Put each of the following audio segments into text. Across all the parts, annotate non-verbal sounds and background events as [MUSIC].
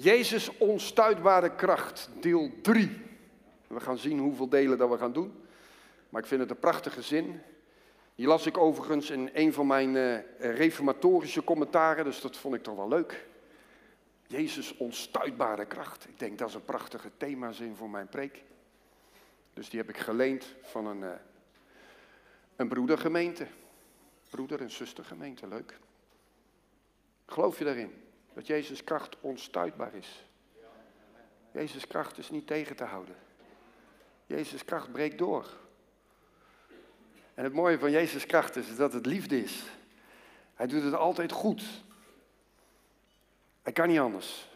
Jezus onstuitbare kracht, deel 3. We gaan zien hoeveel delen dat we gaan doen. Maar ik vind het een prachtige zin. Die las ik overigens in een van mijn uh, reformatorische commentaren, dus dat vond ik toch wel leuk. Jezus onstuitbare kracht. Ik denk dat is een prachtige themazin voor mijn preek. Dus die heb ik geleend van een, uh, een broedergemeente. Broeder- en zustergemeente, leuk. Geloof je daarin? Dat Jezus kracht onstuitbaar is. Jezus kracht is niet tegen te houden. Jezus kracht breekt door. En het mooie van Jezus kracht is dat het liefde is. Hij doet het altijd goed. Hij kan niet anders.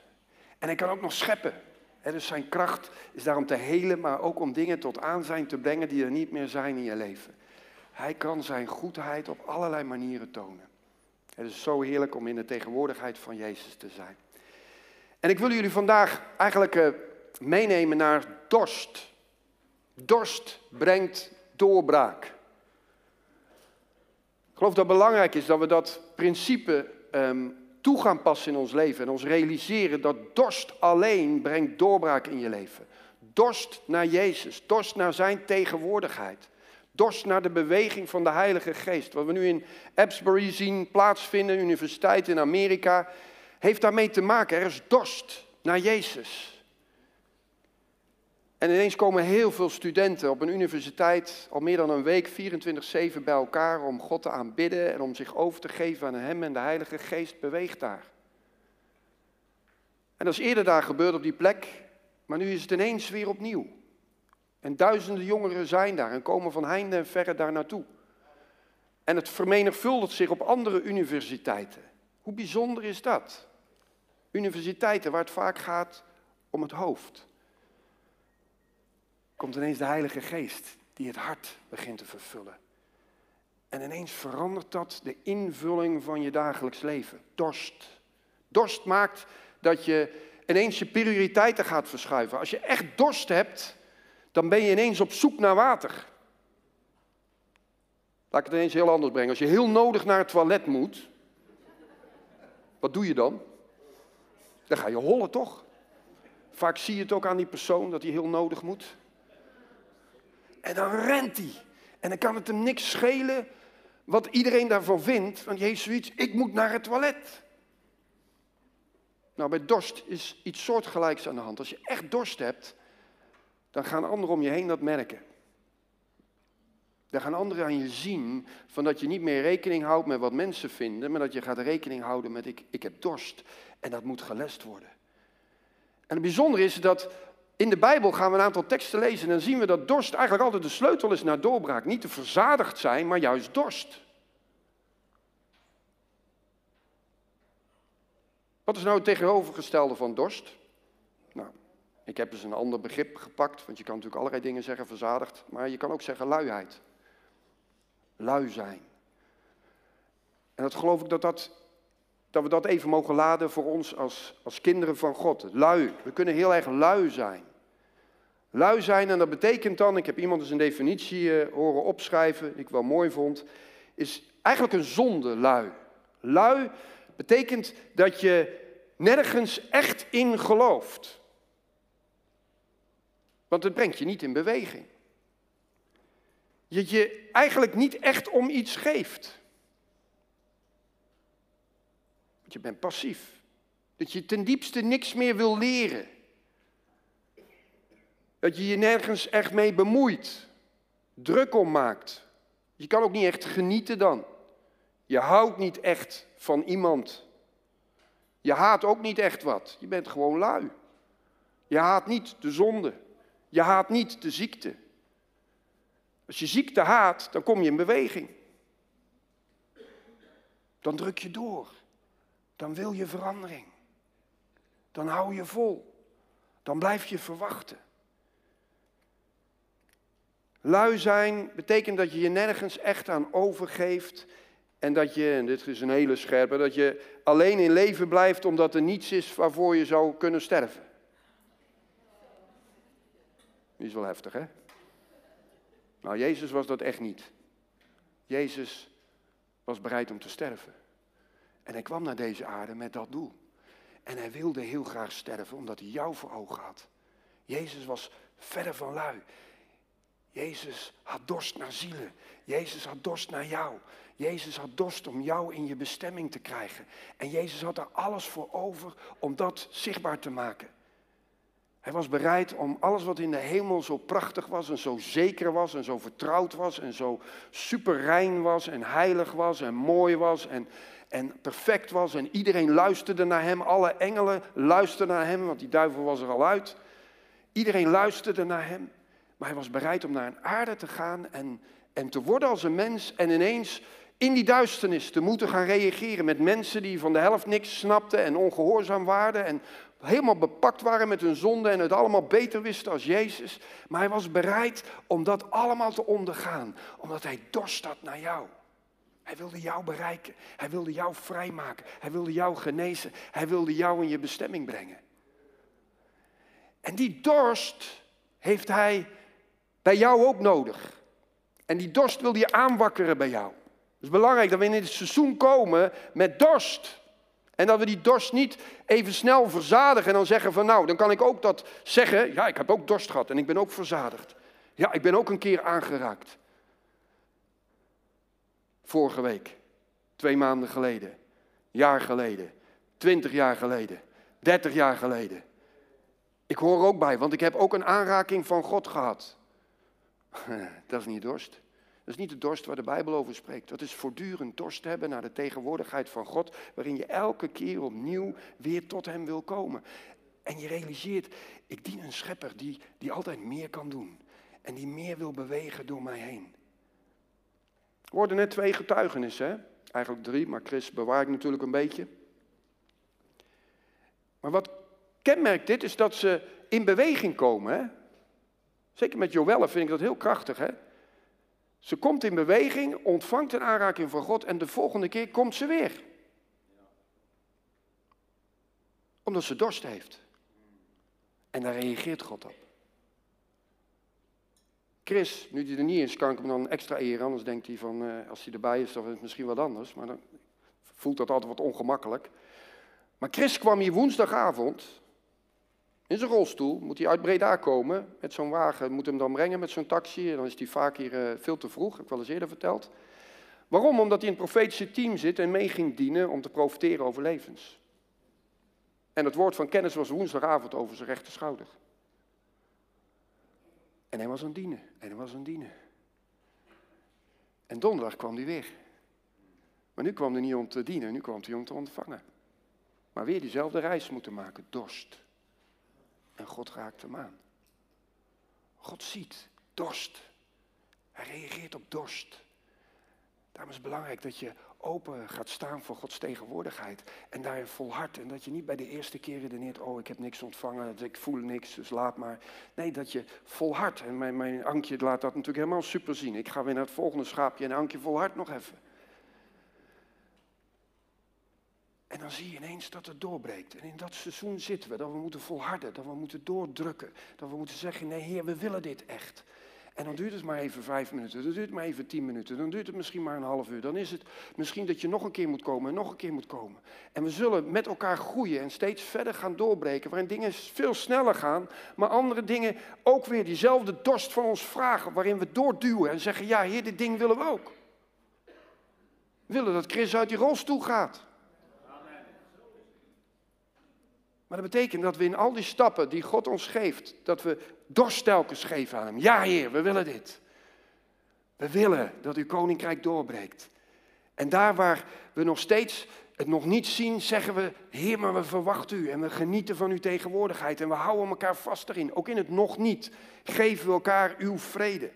En hij kan ook nog scheppen. dus zijn kracht is daarom te helen, maar ook om dingen tot aanzijn te brengen die er niet meer zijn in je leven. Hij kan zijn goedheid op allerlei manieren tonen. Het is zo heerlijk om in de tegenwoordigheid van Jezus te zijn. En ik wil jullie vandaag eigenlijk uh, meenemen naar dorst. Dorst brengt doorbraak. Ik geloof dat het belangrijk is dat we dat principe um, toe gaan passen in ons leven en ons realiseren dat dorst alleen brengt doorbraak in je leven. Dorst naar Jezus, dorst naar Zijn tegenwoordigheid. Dorst naar de beweging van de Heilige Geest. Wat we nu in Absbury zien plaatsvinden, universiteit in Amerika, heeft daarmee te maken. Er is dorst naar Jezus. En ineens komen heel veel studenten op een universiteit al meer dan een week 24-7 bij elkaar om God te aanbidden en om zich over te geven aan Hem en de Heilige Geest beweegt daar. En dat is eerder daar gebeurd op die plek, maar nu is het ineens weer opnieuw. En duizenden jongeren zijn daar en komen van heinde en verre daar naartoe. En het vermenigvuldigt zich op andere universiteiten. Hoe bijzonder is dat? Universiteiten waar het vaak gaat om het hoofd. Komt ineens de Heilige Geest die het hart begint te vervullen. En ineens verandert dat de invulling van je dagelijks leven. Dorst. Dorst maakt dat je ineens je prioriteiten gaat verschuiven. Als je echt dorst hebt, dan ben je ineens op zoek naar water. Laat ik het ineens heel anders brengen. Als je heel nodig naar het toilet moet, wat doe je dan? Dan ga je hollen toch? Vaak zie je het ook aan die persoon dat hij heel nodig moet. En dan rent hij. En dan kan het hem niks schelen wat iedereen daarvan vindt. Want Jezus zoiets, ik moet naar het toilet. Nou, bij dorst is iets soortgelijks aan de hand. Als je echt dorst hebt, dan gaan anderen om je heen dat merken. Dan gaan anderen aan je zien van dat je niet meer rekening houdt met wat mensen vinden, maar dat je gaat rekening houden met ik, ik heb dorst en dat moet gelest worden. En het bijzondere is dat in de Bijbel gaan we een aantal teksten lezen en dan zien we dat dorst eigenlijk altijd de sleutel is naar doorbraak. Niet te verzadigd zijn, maar juist dorst. Wat is nou het tegenovergestelde van dorst? Ik heb dus een ander begrip gepakt, want je kan natuurlijk allerlei dingen zeggen, verzadigd, maar je kan ook zeggen luiheid. Lui zijn. En dat geloof ik dat, dat, dat we dat even mogen laden voor ons als, als kinderen van God. Lui. We kunnen heel erg lui zijn. Lui zijn, en dat betekent dan, ik heb iemand eens een definitie uh, horen opschrijven, die ik wel mooi vond, is eigenlijk een zonde, lui. Lui betekent dat je nergens echt in gelooft. Want het brengt je niet in beweging. Je je eigenlijk niet echt om iets geeft. Want je bent passief. Dat je ten diepste niks meer wil leren. Dat je je nergens echt mee bemoeit. Druk om maakt. Je kan ook niet echt genieten dan. Je houdt niet echt van iemand. Je haat ook niet echt wat. Je bent gewoon lui. Je haat niet de zonde. Je haat niet de ziekte. Als je ziekte haat, dan kom je in beweging. Dan druk je door. Dan wil je verandering. Dan hou je vol. Dan blijf je verwachten. Lui zijn betekent dat je je nergens echt aan overgeeft. En dat je, en dit is een hele scherpe, dat je alleen in leven blijft omdat er niets is waarvoor je zou kunnen sterven. Die is wel heftig, hè? Nou, Jezus was dat echt niet. Jezus was bereid om te sterven. En hij kwam naar deze aarde met dat doel. En hij wilde heel graag sterven omdat hij jou voor ogen had. Jezus was verder van lui. Jezus had dorst naar zielen. Jezus had dorst naar jou. Jezus had dorst om jou in je bestemming te krijgen. En Jezus had er alles voor over om dat zichtbaar te maken. Hij was bereid om alles wat in de hemel zo prachtig was en zo zeker was en zo vertrouwd was en zo superrein was en heilig was en mooi was en, en perfect was en iedereen luisterde naar hem. Alle engelen luisterden naar hem, want die duivel was er al uit. Iedereen luisterde naar hem, maar hij was bereid om naar een aarde te gaan en, en te worden als een mens en ineens in die duisternis te moeten gaan reageren met mensen die van de helft niks snapten en ongehoorzaam waren en helemaal bepakt waren met hun zonde en het allemaal beter wisten als Jezus. Maar hij was bereid om dat allemaal te ondergaan, omdat hij dorst had naar jou. Hij wilde jou bereiken, hij wilde jou vrijmaken, hij wilde jou genezen, hij wilde jou in je bestemming brengen. En die dorst heeft hij bij jou ook nodig. En die dorst wil je aanwakkeren bij jou. Het is belangrijk dat we in dit seizoen komen met dorst. En dat we die dorst niet even snel verzadigen en dan zeggen van nou, dan kan ik ook dat zeggen. Ja, ik heb ook dorst gehad en ik ben ook verzadigd. Ja, ik ben ook een keer aangeraakt. Vorige week, twee maanden geleden, jaar geleden, twintig jaar geleden, dertig jaar geleden. Ik hoor ook bij, want ik heb ook een aanraking van God gehad. [LAUGHS] Dat is niet dorst. Dat is niet de dorst waar de Bijbel over spreekt. Dat is voortdurend dorst hebben naar de tegenwoordigheid van God, waarin je elke keer opnieuw weer tot Hem wil komen. En je realiseert, ik dien een schepper die, die altijd meer kan doen. En die meer wil bewegen door mij heen. Er worden net twee getuigenissen, hè? eigenlijk drie, maar Chris bewaar ik natuurlijk een beetje. Maar wat kenmerkt dit is dat ze in beweging komen. Hè? Zeker met Joelle vind ik dat heel krachtig. Hè? Ze komt in beweging, ontvangt een aanraking van God en de volgende keer komt ze weer. Omdat ze dorst heeft. En daar reageert God op. Chris, nu die er niet is, kan ik hem dan extra eren. Anders denkt hij van, uh, als hij erbij is, dan is het misschien wat anders. Maar dan voelt dat altijd wat ongemakkelijk. Maar Chris kwam hier woensdagavond in zijn rolstoel, moet hij uit Breda komen met zo'n wagen, moet hem dan brengen met zo'n taxi. Dan is hij vaak hier uh, veel te vroeg, heb ik wel eens eerder verteld. Waarom? Omdat hij in het profetische team zit en mee ging dienen om te profiteren over levens. En het woord van kennis was woensdagavond over zijn rechter schouder. En hij was aan het dienen, en hij was aan het dienen. En donderdag kwam hij weer. Maar nu kwam hij niet om te dienen, nu kwam hij om te ontvangen. Maar weer diezelfde reis moeten maken, dorst. En God raakt hem aan. God ziet dorst. Hij reageert op dorst. Daarom is het belangrijk dat je open gaat staan voor Gods tegenwoordigheid. En daarin volhard. En dat je niet bij de eerste keer redeneert, oh ik heb niks ontvangen, ik voel niks, dus laat maar. Nee, dat je volhard. En mijn, mijn Ankje laat dat natuurlijk helemaal super zien. Ik ga weer naar het volgende schaapje en Ankje volhard nog even. En dan zie je ineens dat het doorbreekt. En in dat seizoen zitten we, dat we moeten volharden, dat we moeten doordrukken. Dat we moeten zeggen, nee Heer, we willen dit echt. En dan duurt het maar even vijf minuten, dan duurt het maar even tien minuten, dan duurt het misschien maar een half uur. Dan is het misschien dat je nog een keer moet komen en nog een keer moet komen. En we zullen met elkaar groeien en steeds verder gaan doorbreken, waarin dingen veel sneller gaan, maar andere dingen ook weer diezelfde dorst van ons vragen, waarin we doorduwen en zeggen, ja Heer, dit ding willen we ook. We willen dat Chris uit die rolstoel gaat. Maar dat betekent dat we in al die stappen die God ons geeft, dat we dorst telkens geven aan Hem. Ja, Heer, we willen dit. We willen dat uw koninkrijk doorbreekt. En daar waar we nog steeds het nog niet zien, zeggen we, Heer, maar we verwachten u en we genieten van uw tegenwoordigheid en we houden elkaar vast erin. Ook in het nog niet geven we elkaar uw vrede.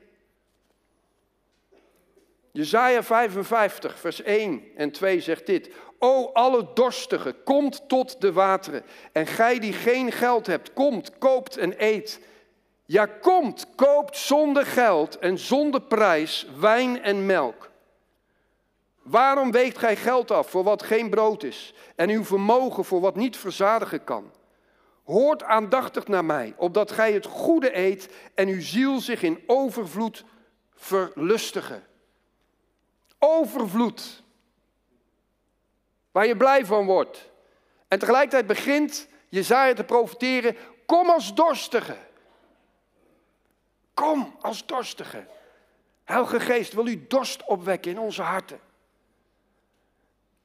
Jezaja 55, vers 1 en 2 zegt dit. O alle dorstigen, komt tot de wateren. En gij die geen geld hebt, komt, koopt en eet. Ja, komt, koopt zonder geld en zonder prijs wijn en melk. Waarom weegt gij geld af voor wat geen brood is en uw vermogen voor wat niet verzadigen kan? Hoort aandachtig naar mij, opdat gij het goede eet en uw ziel zich in overvloed verlustigen. Overvloed. Waar je blij van wordt. En tegelijkertijd begint Jezaja te profiteren, kom als dorstige. Kom als dorstige. Heilige Geest wil u dorst opwekken in onze harten.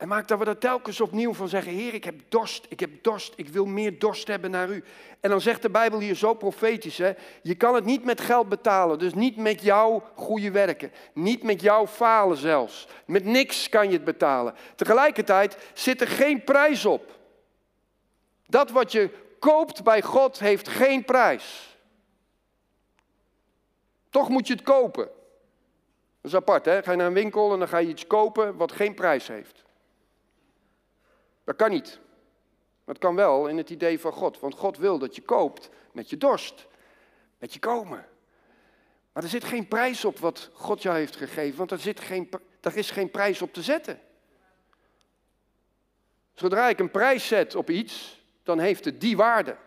En maak dat we er telkens opnieuw van zeggen: Heer, ik heb dorst, ik heb dorst, ik wil meer dorst hebben naar u. En dan zegt de Bijbel hier zo profetisch: hè, Je kan het niet met geld betalen, dus niet met jouw goede werken, niet met jouw falen zelfs. Met niks kan je het betalen. Tegelijkertijd zit er geen prijs op. Dat wat je koopt bij God heeft geen prijs. Toch moet je het kopen. Dat is apart, hè? Ga je naar een winkel en dan ga je iets kopen wat geen prijs heeft. Dat kan niet. Dat kan wel in het idee van God. Want God wil dat je koopt met je dorst, met je komen. Maar er zit geen prijs op wat God jou heeft gegeven, want er, zit geen, er is geen prijs op te zetten. Zodra ik een prijs zet op iets, dan heeft het die waarde.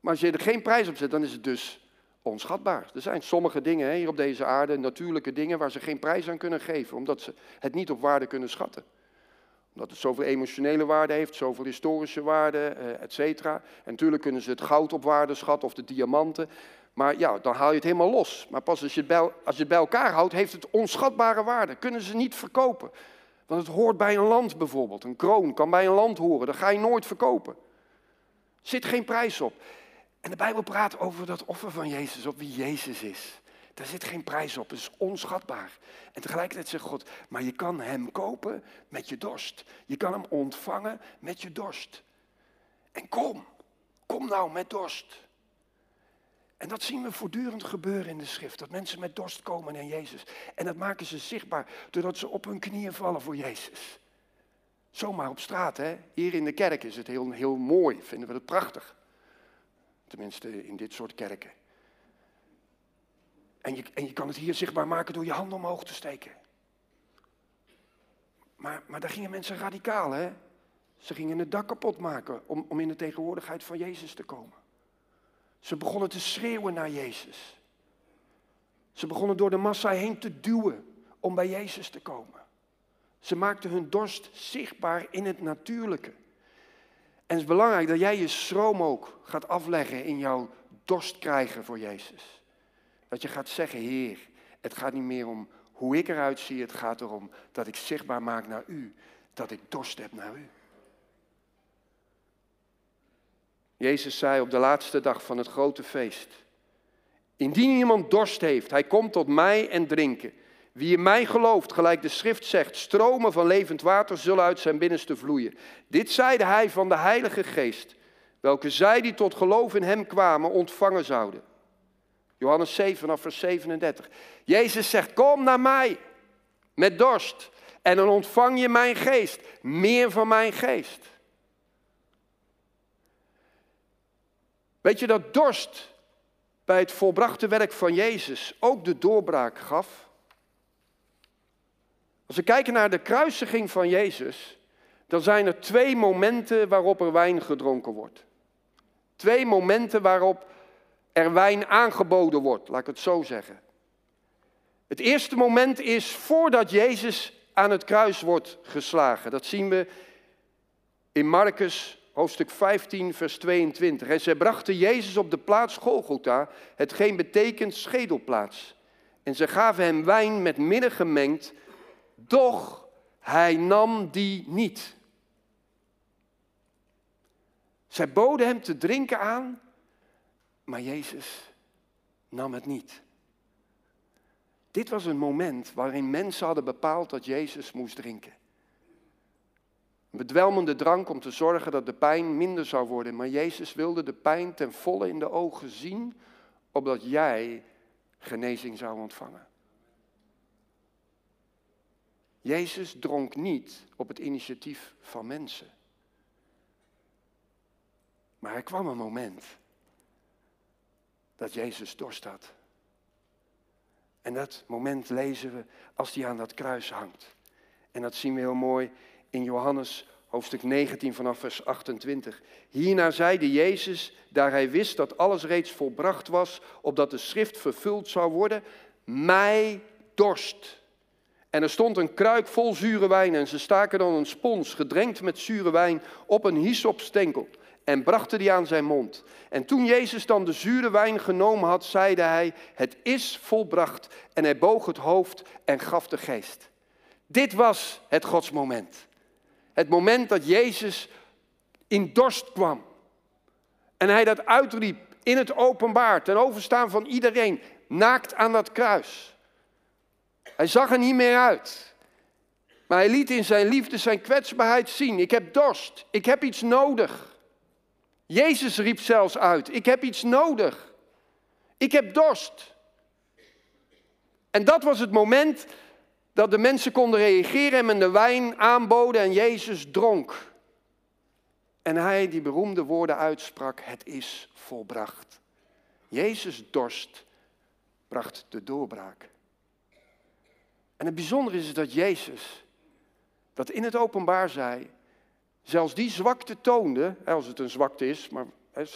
Maar als je er geen prijs op zet, dan is het dus onschatbaar. Er zijn sommige dingen hier op deze aarde, natuurlijke dingen, waar ze geen prijs aan kunnen geven, omdat ze het niet op waarde kunnen schatten omdat het zoveel emotionele waarde heeft, zoveel historische waarde, eh, et cetera. En natuurlijk kunnen ze het goud op waarde schatten of de diamanten. Maar ja, dan haal je het helemaal los. Maar pas als je, het bij, als je het bij elkaar houdt, heeft het onschatbare waarde. Kunnen ze niet verkopen. Want het hoort bij een land bijvoorbeeld. Een kroon kan bij een land horen. Dat ga je nooit verkopen. Zit geen prijs op. En de Bijbel praat over dat offer van Jezus, op wie Jezus is. Daar zit geen prijs op, het is onschatbaar. En tegelijkertijd zegt God, maar je kan hem kopen met je dorst. Je kan hem ontvangen met je dorst. En kom, kom nou met dorst. En dat zien we voortdurend gebeuren in de schrift. Dat mensen met dorst komen naar Jezus. En dat maken ze zichtbaar doordat ze op hun knieën vallen voor Jezus. Zomaar op straat, hè? Hier in de kerk is het heel, heel mooi, vinden we het prachtig. Tenminste in dit soort kerken. En je, en je kan het hier zichtbaar maken door je handen omhoog te steken. Maar, maar daar gingen mensen radicaal, hè? Ze gingen het dak kapot maken om, om in de tegenwoordigheid van Jezus te komen. Ze begonnen te schreeuwen naar Jezus. Ze begonnen door de massa heen te duwen om bij Jezus te komen. Ze maakten hun dorst zichtbaar in het natuurlijke. En het is belangrijk dat jij je stroom ook gaat afleggen in jouw dorst krijgen voor Jezus. Dat je gaat zeggen, Heer, het gaat niet meer om hoe ik eruit zie, het gaat erom dat ik zichtbaar maak naar U, dat ik dorst heb naar U. Jezus zei op de laatste dag van het grote feest, indien iemand dorst heeft, hij komt tot mij en drinken. Wie in mij gelooft, gelijk de schrift zegt, stromen van levend water zullen uit zijn binnenste vloeien. Dit zeide hij van de Heilige Geest, welke zij die tot geloof in hem kwamen ontvangen zouden. Johannes 7 vanaf vers 37. Jezus zegt, kom naar mij met dorst en dan ontvang je mijn geest, meer van mijn geest. Weet je dat dorst bij het volbrachte werk van Jezus ook de doorbraak gaf? Als we kijken naar de kruisiging van Jezus, dan zijn er twee momenten waarop er wijn gedronken wordt. Twee momenten waarop er wijn aangeboden wordt, laat ik het zo zeggen. Het eerste moment is voordat Jezus aan het kruis wordt geslagen. Dat zien we in Marcus hoofdstuk 15, vers 22. En zij brachten Jezus op de plaats Golgotha, hetgeen betekent schedelplaats. En ze gaven hem wijn met midden gemengd, doch hij nam die niet. Zij boden hem te drinken aan, maar Jezus nam het niet. Dit was een moment waarin mensen hadden bepaald dat Jezus moest drinken. Een bedwelmende drank om te zorgen dat de pijn minder zou worden. Maar Jezus wilde de pijn ten volle in de ogen zien, opdat jij genezing zou ontvangen. Jezus dronk niet op het initiatief van mensen. Maar er kwam een moment dat Jezus dorst had. En dat moment lezen we als hij aan dat kruis hangt. En dat zien we heel mooi in Johannes hoofdstuk 19 vanaf vers 28. Hierna zeide Jezus, daar hij wist dat alles reeds volbracht was, opdat de schrift vervuld zou worden, mij dorst. En er stond een kruik vol zure wijn en ze staken dan een spons gedrenkt met zure wijn op een hyssopstenkel en brachten die aan zijn mond. En toen Jezus dan de zure wijn genomen had, zeide hij, het is volbracht. En hij boog het hoofd en gaf de geest. Dit was het godsmoment. Het moment dat Jezus in dorst kwam. En hij dat uitriep in het openbaar, ten overstaan van iedereen, naakt aan dat kruis. Hij zag er niet meer uit. Maar hij liet in zijn liefde zijn kwetsbaarheid zien. Ik heb dorst. Ik heb iets nodig. Jezus riep zelfs uit: Ik heb iets nodig. Ik heb dorst. En dat was het moment dat de mensen konden reageren en de wijn aanboden en Jezus dronk. En hij die beroemde woorden uitsprak: Het is volbracht. Jezus dorst bracht de doorbraak. En het bijzondere is dat Jezus dat in het openbaar zei, zelfs die zwakte toonde, als het een zwakte is, maar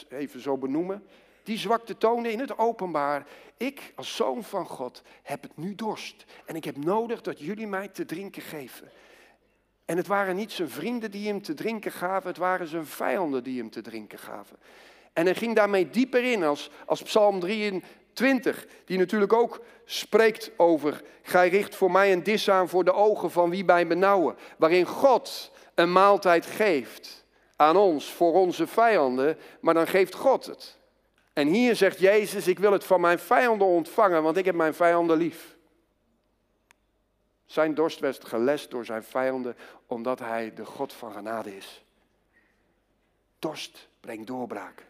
even zo benoemen, die zwakte toonde in het openbaar. Ik als zoon van God heb het nu dorst en ik heb nodig dat jullie mij te drinken geven. En het waren niet zijn vrienden die hem te drinken gaven, het waren zijn vijanden die hem te drinken gaven. En hij ging daarmee dieper in als, als Psalm 23, die natuurlijk ook spreekt over, gij richt voor mij een dis aan voor de ogen van wie bij benauwen, waarin God een maaltijd geeft aan ons voor onze vijanden, maar dan geeft God het. En hier zegt Jezus, ik wil het van mijn vijanden ontvangen, want ik heb mijn vijanden lief. Zijn dorst werd gelest door zijn vijanden, omdat hij de God van genade is. Dorst brengt doorbraak.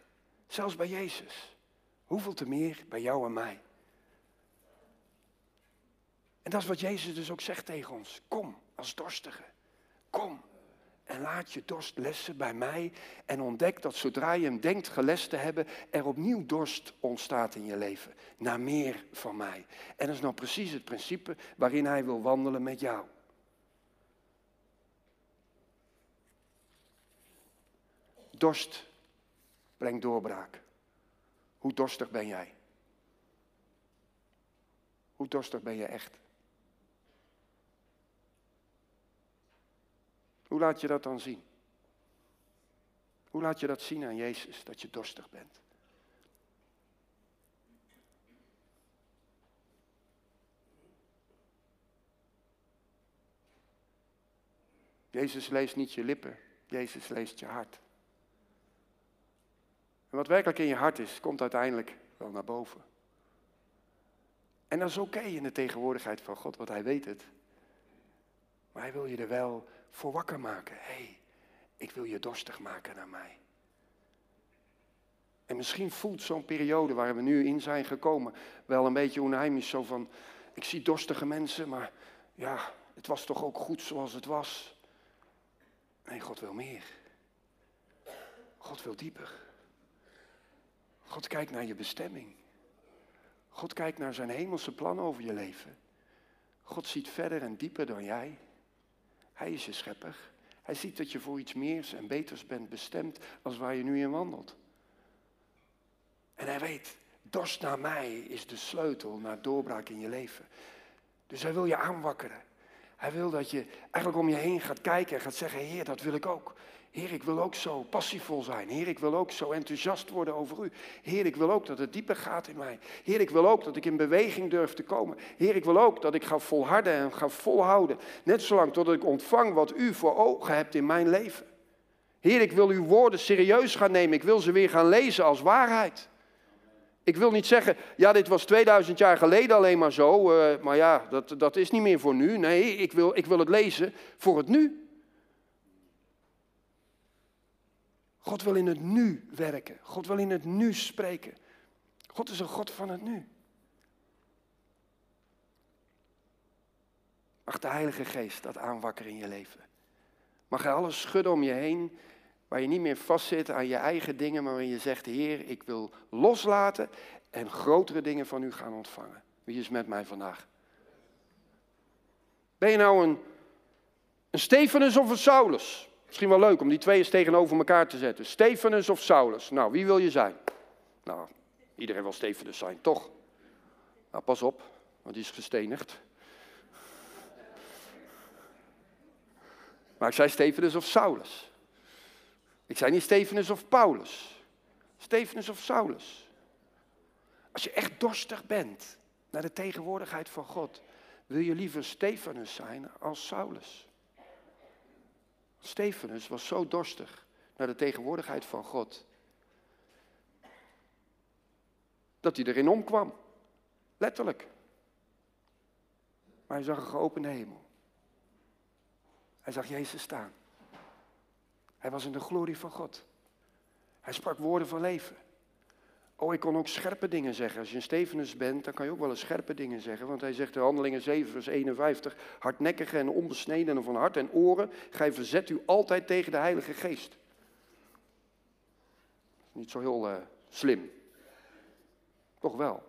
Zelfs bij Jezus. Hoeveel te meer bij jou en mij. En dat is wat Jezus dus ook zegt tegen ons. Kom als dorstige. Kom en laat je dorst lessen bij mij. En ontdek dat zodra je hem denkt gelest te hebben, er opnieuw dorst ontstaat in je leven. Naar meer van mij. En dat is nou precies het principe waarin hij wil wandelen met jou. Dorst brengt doorbraak. Hoe dorstig ben jij? Hoe dorstig ben je echt? Hoe laat je dat dan zien? Hoe laat je dat zien aan Jezus, dat je dorstig bent? Jezus leest niet je lippen, Jezus leest je hart. En wat werkelijk in je hart is, komt uiteindelijk wel naar boven. En dat is oké in de tegenwoordigheid van God, want Hij weet het. Maar Hij wil je er wel voor wakker maken. Hé, hey, ik wil je dorstig maken naar mij. En misschien voelt zo'n periode waar we nu in zijn gekomen wel een beetje onheimisch. Zo van, ik zie dorstige mensen, maar ja, het was toch ook goed zoals het was. Nee, God wil meer. God wil dieper. God kijkt naar je bestemming. God kijkt naar zijn hemelse plan over je leven. God ziet verder en dieper dan jij. Hij is je schepper. Hij ziet dat je voor iets meers en beters bent bestemd als waar je nu in wandelt. En hij weet, dorst naar mij is de sleutel naar doorbraak in je leven. Dus hij wil je aanwakkeren. Hij wil dat je eigenlijk om je heen gaat kijken en gaat zeggen, Heer, dat wil ik ook. Heer, ik wil ook zo passievol zijn. Heer, ik wil ook zo enthousiast worden over u. Heer, ik wil ook dat het dieper gaat in mij. Heer, ik wil ook dat ik in beweging durf te komen. Heer, ik wil ook dat ik ga volharden en ga volhouden. Net zolang totdat ik ontvang wat u voor ogen hebt in mijn leven. Heer, ik wil uw woorden serieus gaan nemen. Ik wil ze weer gaan lezen als waarheid. Ik wil niet zeggen, ja, dit was 2000 jaar geleden alleen maar zo, uh, maar ja, dat, dat is niet meer voor nu. Nee, ik wil, ik wil het lezen voor het nu. God wil in het nu werken. God wil in het nu spreken. God is een God van het nu. Mag de Heilige Geest dat aanwakkeren in je leven. Mag hij alles schudden om je heen, waar je niet meer vastzit aan je eigen dingen, maar waarin je zegt, Heer, ik wil loslaten en grotere dingen van u gaan ontvangen. Wie is met mij vandaag? Ben je nou een, een Stefanus of een Saulus? Misschien wel leuk om die twee eens tegenover elkaar te zetten. Stefanus of Saulus? Nou, wie wil je zijn? Nou, iedereen wil Stefanus zijn, toch? Nou, pas op, want die is gestenigd. Maar ik zei Stefanus of Saulus. Ik zei niet Stefanus of Paulus. Stefanus of Saulus. Als je echt dorstig bent naar de tegenwoordigheid van God, wil je liever Stefanus zijn als Saulus. Stefanus was zo dorstig naar de tegenwoordigheid van God, dat hij erin omkwam. Letterlijk. Maar hij zag een geopende hemel. Hij zag Jezus staan. Hij was in de glorie van God. Hij sprak woorden van leven. Oh, ik kon ook scherpe dingen zeggen. Als je een Stevenus bent, dan kan je ook wel eens scherpe dingen zeggen. Want hij zegt in Handelingen 7, vers 51, hardnekkige en onbesnedenen van hart en oren, gij verzet u altijd tegen de Heilige Geest. Niet zo heel uh, slim. Toch wel.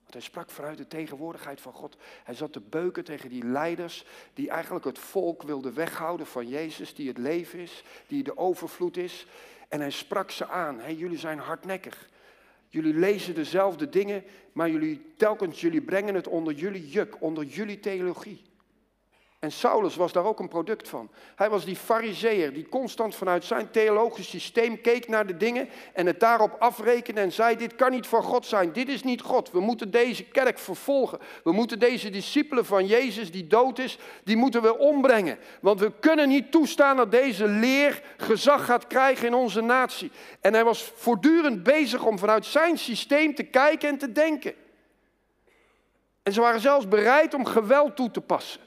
Want hij sprak vanuit de tegenwoordigheid van God. Hij zat te beuken tegen die leiders die eigenlijk het volk wilden weghouden van Jezus, die het leven is, die de overvloed is. En hij sprak ze aan. Jullie zijn hardnekkig. Jullie lezen dezelfde dingen, maar jullie telkens jullie brengen het onder jullie juk, onder jullie theologie. En Saulus was daar ook een product van. Hij was die fariseer die constant vanuit zijn theologisch systeem keek naar de dingen en het daarop afrekende en zei, dit kan niet van God zijn, dit is niet God. We moeten deze kerk vervolgen. We moeten deze discipelen van Jezus die dood is, die moeten we ombrengen. Want we kunnen niet toestaan dat deze leer gezag gaat krijgen in onze natie. En hij was voortdurend bezig om vanuit zijn systeem te kijken en te denken. En ze waren zelfs bereid om geweld toe te passen.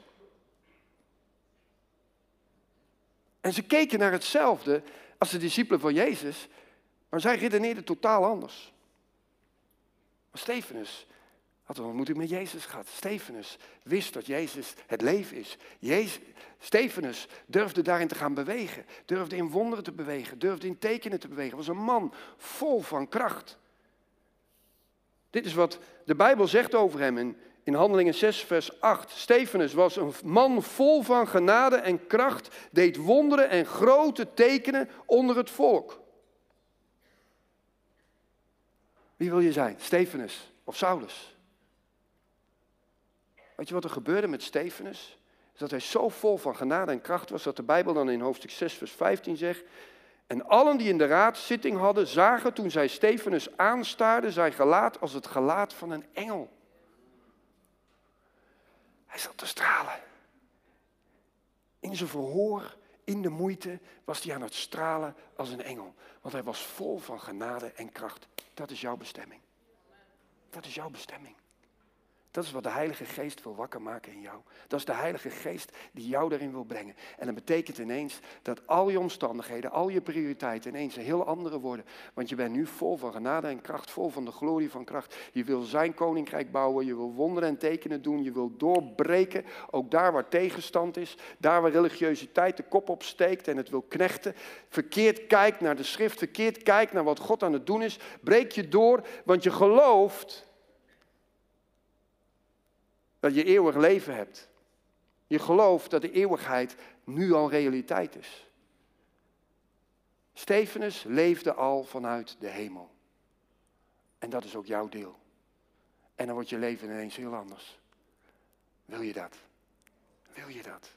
En ze keken naar hetzelfde als de discipelen van Jezus, maar zij redeneerden totaal anders. Maar Stefanus had een ontmoeting met Jezus gehad. Stefanus wist dat Jezus het leven is. Jezus, Stefanus durfde daarin te gaan bewegen, durfde in wonderen te bewegen, durfde in tekenen te bewegen. Was een man vol van kracht. Dit is wat de Bijbel zegt over hem in Handelingen 6, vers 8. Stefanus was een man vol van genade en kracht, deed wonderen en grote tekenen onder het volk. Wie wil je zijn? Stefanus of Saulus? Weet je wat er gebeurde met Stefanus? Dat hij zo vol van genade en kracht was dat de Bijbel dan in hoofdstuk 6, vers 15 zegt. En allen die in de raadzitting hadden, zagen toen zij Stefanus aanstaarden zijn gelaat als het gelaat van een engel. Hij zat te stralen. In zijn verhoor, in de moeite, was hij aan het stralen als een engel. Want hij was vol van genade en kracht. Dat is jouw bestemming. Dat is jouw bestemming. Dat is wat de Heilige Geest wil wakker maken in jou. Dat is de Heilige Geest die jou daarin wil brengen. En dat betekent ineens dat al je omstandigheden, al je prioriteiten ineens een heel andere worden. Want je bent nu vol van genade en kracht, vol van de glorie van kracht. Je wil zijn koninkrijk bouwen, je wil wonderen en tekenen doen, je wil doorbreken. Ook daar waar tegenstand is, daar waar religiositeit de kop op steekt en het wil knechten. Verkeerd kijkt naar de schrift, verkeerd kijkt naar wat God aan het doen is. Breek je door, want je gelooft dat je eeuwig leven hebt. Je gelooft dat de eeuwigheid nu al realiteit is. Stefanus leefde al vanuit de hemel. En dat is ook jouw deel. En dan wordt je leven ineens heel anders. Wil je dat? Wil je dat?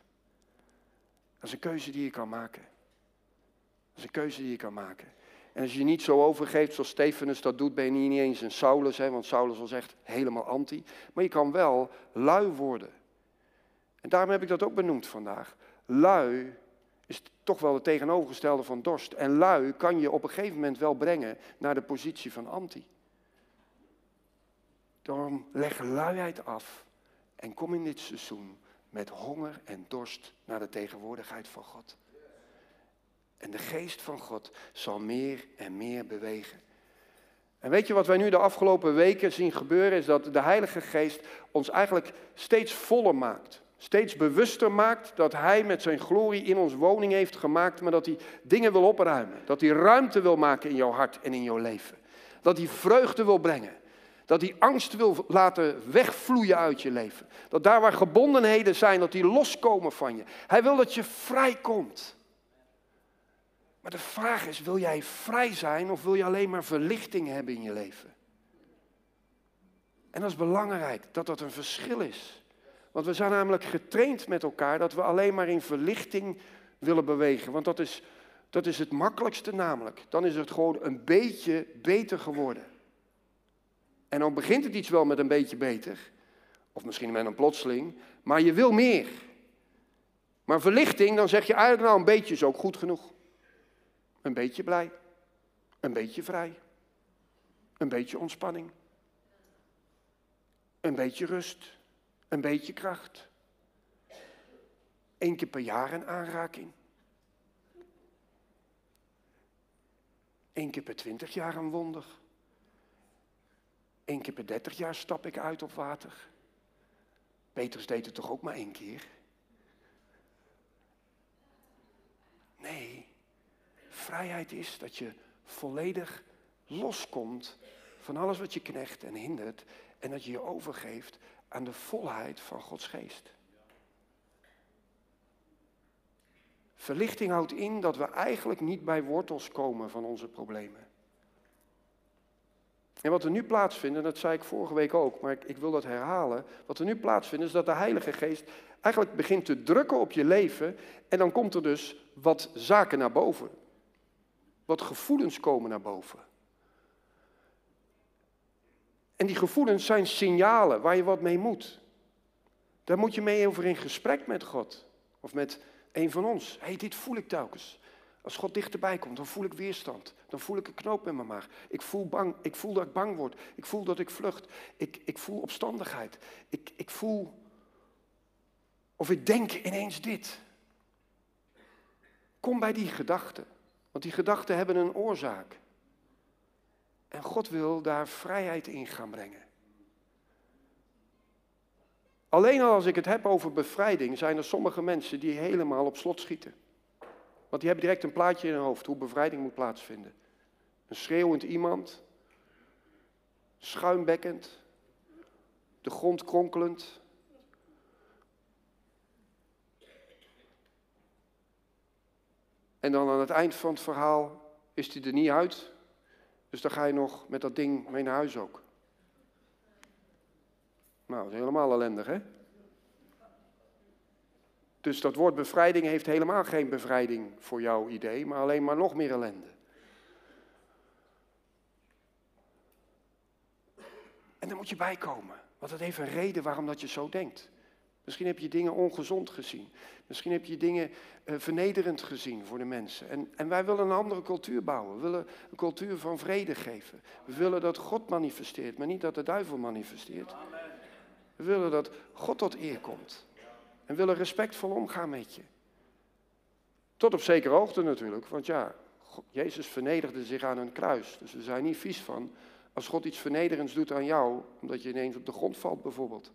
Dat is een keuze die je kan maken. Dat is een keuze die je kan maken. En als je niet zo overgeeft zoals Stefanus dat doet, ben je niet eens een Saulus, hè, want Saulus was echt helemaal anti. Maar je kan wel lui worden. En daarom heb ik dat ook benoemd vandaag. Lui is toch wel het tegenovergestelde van dorst. En lui kan je op een gegeven moment wel brengen naar de positie van anti. Daarom leg luiheid af en kom in dit seizoen met honger en dorst naar de tegenwoordigheid van God. En de geest van God zal meer en meer bewegen. En weet je wat wij nu de afgelopen weken zien gebeuren? Is dat de Heilige Geest ons eigenlijk steeds voller maakt. Steeds bewuster maakt dat Hij met zijn glorie in ons woning heeft gemaakt, maar dat Hij dingen wil opruimen. Dat Hij ruimte wil maken in jouw hart en in jouw leven. Dat Hij vreugde wil brengen. Dat hij angst wil laten wegvloeien uit je leven. Dat daar waar gebondenheden zijn, dat die loskomen van je. Hij wil dat je vrijkomt. Maar de vraag is, wil jij vrij zijn of wil je alleen maar verlichting hebben in je leven? En dat is belangrijk, dat dat een verschil is. Want we zijn namelijk getraind met elkaar dat we alleen maar in verlichting willen bewegen. Want dat is, dat is het makkelijkste namelijk. Dan is het gewoon een beetje beter geworden. En dan begint het iets wel met een beetje beter. Of misschien met een plotseling. Maar je wil meer. Maar verlichting, dan zeg je eigenlijk nou een beetje is ook goed genoeg. Een beetje blij. Een beetje vrij. Een beetje ontspanning. Een beetje rust. Een beetje kracht. Eén keer per jaar een aanraking. Eén keer per twintig jaar een wonder. Eén keer per dertig jaar stap ik uit op water. Petrus deed het toch ook maar één keer? Nee, vrijheid is dat je volledig loskomt van alles wat je knecht en hindert en dat je je overgeeft aan de volheid van Gods geest. Verlichting houdt in dat we eigenlijk niet bij wortels komen van onze problemen. En wat er nu plaatsvindt, en dat zei ik vorige week ook, maar ik, ik, wil dat herhalen. Wat er nu plaatsvindt is dat de Heilige Geest eigenlijk begint te drukken op je leven. En dan komt er dus wat zaken naar boven. Wat gevoelens komen naar boven. En die gevoelens zijn signalen waar je wat mee moet. Daar moet je mee over in gesprek met God. Of met een van ons. Hey, dit voel ik telkens. Als God dichterbij komt, dan voel ik weerstand. Dan voel ik een knoop in mijn maag. Ik voel, bang, ik voel dat ik bang word. Ik voel dat ik vlucht. Ik, ik voel opstandigheid. Ik, ik voel. Of ik denk ineens dit. Kom bij die gedachten. Want die gedachten hebben een oorzaak. En God wil daar vrijheid in gaan brengen. Alleen al als ik het heb over bevrijding, zijn er sommige mensen die helemaal op slot schieten. Want die hebben direct een plaatje in hun hoofd hoe bevrijding moet plaatsvinden. Een schreeuwend iemand, schuimbekkend, de grond kronkelend. En dan aan het eind van het verhaal is hij er niet uit. Dus dan ga je nog met dat ding mee naar huis ook. Nou, dat is helemaal ellendig, hè? Dus dat woord bevrijding heeft helemaal geen bevrijding voor jouw idee, maar alleen maar nog meer ellende. En daar moet je bij komen, want het heeft een reden waarom dat je zo denkt. Misschien heb je dingen ongezond gezien. Misschien heb je dingen uh, vernederend gezien voor de mensen. En, en wij willen een andere cultuur bouwen. We willen een cultuur van vrede geven. We willen dat God manifesteert, maar niet dat de duivel manifesteert. We willen dat God tot eer komt. En willen respectvol omgaan met je. Tot op zekere hoogte natuurlijk, want ja, Jezus vernederde zich aan een kruis. Dus we zijn niet vies van als God iets vernederends doet aan jou, omdat je ineens op de grond valt bijvoorbeeld.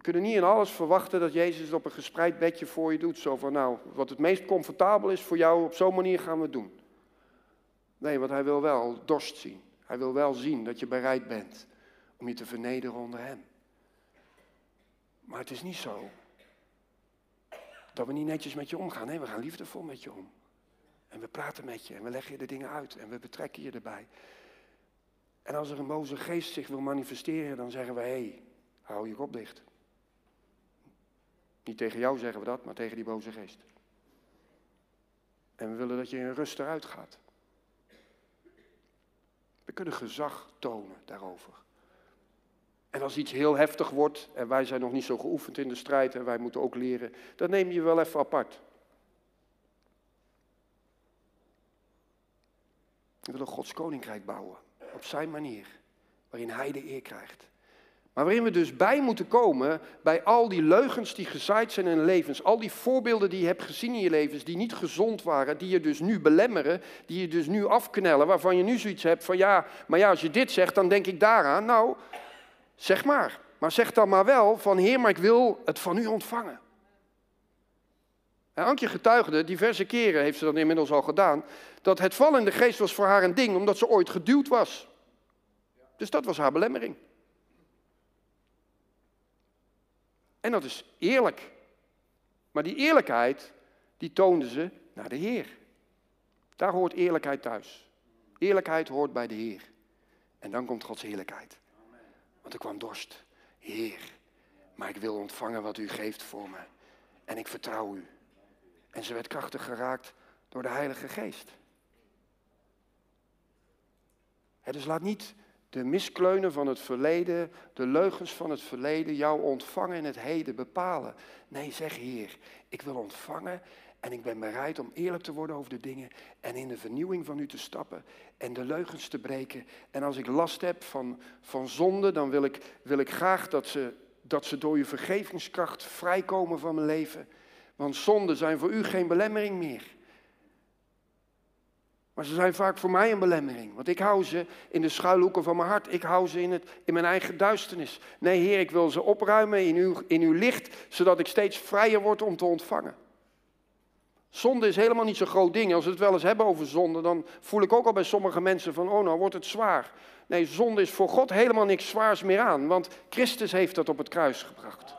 We kunnen niet in alles verwachten dat Jezus het op een gespreid bedje voor je doet. Zo van, nou, wat het meest comfortabel is voor jou, op zo'n manier gaan we het doen. Nee, want hij wil wel dorst zien. Hij wil wel zien dat je bereid bent om je te vernederen onder hem. Maar het is niet zo dat we niet netjes met je omgaan. Nee, we gaan liefdevol met je om. En we praten met je en we leggen je de dingen uit en we betrekken je erbij. En als er een boze geest zich wil manifesteren, dan zeggen we: hé, hey, hou je kop dicht. Niet tegen jou zeggen we dat, maar tegen die boze geest. En we willen dat je in rust eruit gaat. We kunnen gezag tonen daarover. En als iets heel heftig wordt en wij zijn nog niet zo geoefend in de strijd en wij moeten ook leren, dan neem je wel even apart. We willen Gods koninkrijk bouwen, op zijn manier, waarin Hij de eer krijgt. Maar waarin we dus bij moeten komen bij al die leugens die gezaaid zijn in levens, al die voorbeelden die je hebt gezien in je levens, die niet gezond waren, die je dus nu belemmeren, die je dus nu afknellen, waarvan je nu zoiets hebt van ja, maar ja, als je dit zegt, dan denk ik daaraan. Nou, Zeg maar. Maar zeg dan maar wel van Heer, maar ik wil het van u ontvangen. En Ankje getuigde, diverse keren heeft ze dat inmiddels al gedaan, dat het val in de geest was voor haar een ding, omdat ze ooit geduwd was. Dus dat was haar belemmering. En dat is eerlijk. Maar die eerlijkheid, die toonde ze naar de Heer. Daar hoort eerlijkheid thuis. Eerlijkheid hoort bij de Heer. En dan komt Gods heerlijkheid. Want er kwam dorst. Heer, maar ik wil ontvangen wat u geeft voor me. En ik vertrouw u. En ze werd krachtig geraakt door de Heilige Geest. dus laat niet de miskleunen van het verleden, de leugens van het verleden, jou ontvangen in het heden bepalen. Nee, zeg Heer, ik wil ontvangen en ik ben bereid om eerlijk te worden over de dingen en in de vernieuwing van u te stappen en de leugens te breken. En als ik last heb van, van zonde, dan wil ik, wil ik graag dat ze, dat ze door uw vergevingskracht vrijkomen van mijn leven. Want zonden zijn voor u geen belemmering meer. Maar ze zijn vaak voor mij een belemmering. Want ik hou ze in de schuilhoeken van mijn hart. Ik hou ze in, het, in mijn eigen duisternis. Nee, Heer, ik wil ze opruimen in uw, in uw licht, zodat ik steeds vrijer word om te ontvangen. Zonde is helemaal niet zo'n groot ding. Als we het wel eens hebben over zonde, dan voel ik ook al bij sommige mensen van, oh nou wordt het zwaar. Nee, zonde is voor God helemaal niks zwaars meer aan, want Christus heeft dat op het kruis gebracht.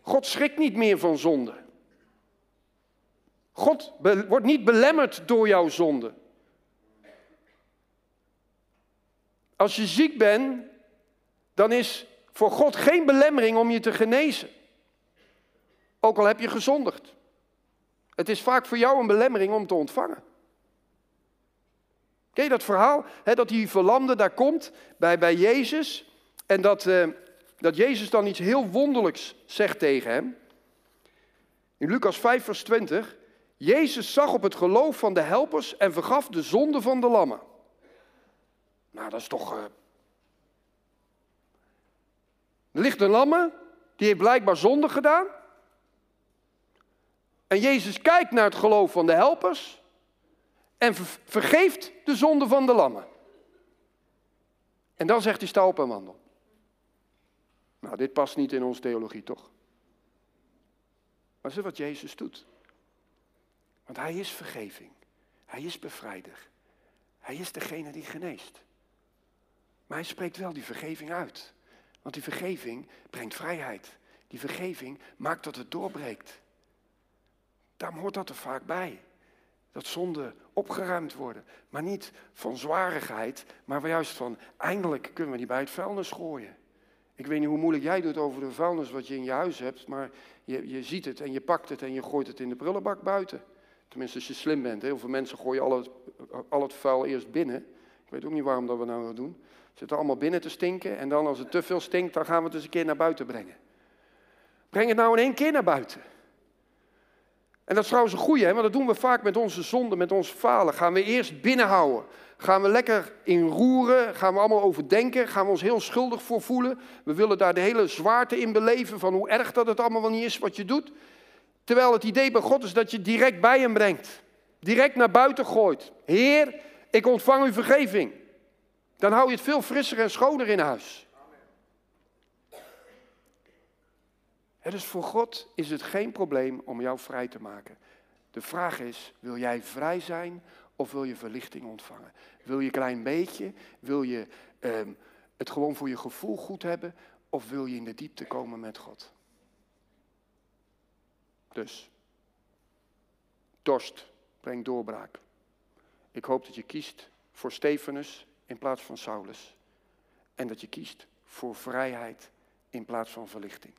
God schrikt niet meer van zonde. God wordt niet belemmerd door jouw zonde. Als je ziek bent, dan is voor God geen belemmering om je te genezen. Ook al heb je gezondigd. Het is vaak voor jou een belemmering om te ontvangen. Ken je dat verhaal? dat die verlamde daar komt bij, bij Jezus. En dat, uh, dat Jezus dan iets heel wonderlijks zegt tegen hem. In Lucas 5, vers 20. Jezus zag op het geloof van de helpers en vergaf de zonde van de lammen. Nou, dat is toch. Uh... Er ligt een lamme, die heeft blijkbaar zonde gedaan. En Jezus kijkt naar het geloof van de helpers en vergeeft de zonde van de lammen. En dan zegt hij sta op en wandel. Nou, dit past niet in onze theologie, toch? Maar dat is wat Jezus doet. Want hij is vergeving. Hij is bevrijder. Hij is degene die geneest. Maar hij spreekt wel die vergeving uit. Want die vergeving brengt vrijheid. Die vergeving maakt dat het doorbreekt. Daarom hoort dat er vaak bij. Dat zonden opgeruimd worden. Maar niet van zwarigheid, maar juist van eindelijk kunnen we die bij het vuilnis gooien. Ik weet niet hoe moeilijk jij doet over de vuilnis wat je in je huis hebt, maar je, je ziet het en je pakt het en je gooit het in de prullenbak buiten. Tenminste, als je slim bent. Heel veel mensen gooien al het, al het vuil eerst binnen. Ik weet ook niet waarom dat we nou doen. Ze zitten allemaal binnen te stinken en dan als het te veel stinkt, dan gaan we het eens een keer naar buiten brengen. Breng het nou in één keer naar buiten. En dat is trouwens een goeie, want dat doen we vaak met onze zonden, met ons falen. Gaan we eerst binnenhouden. Gaan we lekker in roeren, gaan we allemaal overdenken, gaan we ons heel schuldig voor voelen. We willen daar de hele zwaarte in beleven van hoe erg dat het allemaal wel niet is wat je doet. Terwijl het idee bij God is dat je direct bij hem brengt. Direct naar buiten gooit. Heer, ik ontvang uw vergeving. Dan hou je het veel frisser en schoner in huis. dus voor God is het geen probleem om jou vrij te maken. De vraag is, wil jij vrij zijn of wil je verlichting ontvangen? Wil je een klein beetje? Wil je ehm, het gewoon voor je gevoel goed hebben? Of wil je in de diepte komen met God? Dus, dorst brengt doorbraak. Ik hoop dat je kiest voor Stefanus in plaats van Saulus. En dat je kiest voor vrijheid in plaats van verlichting.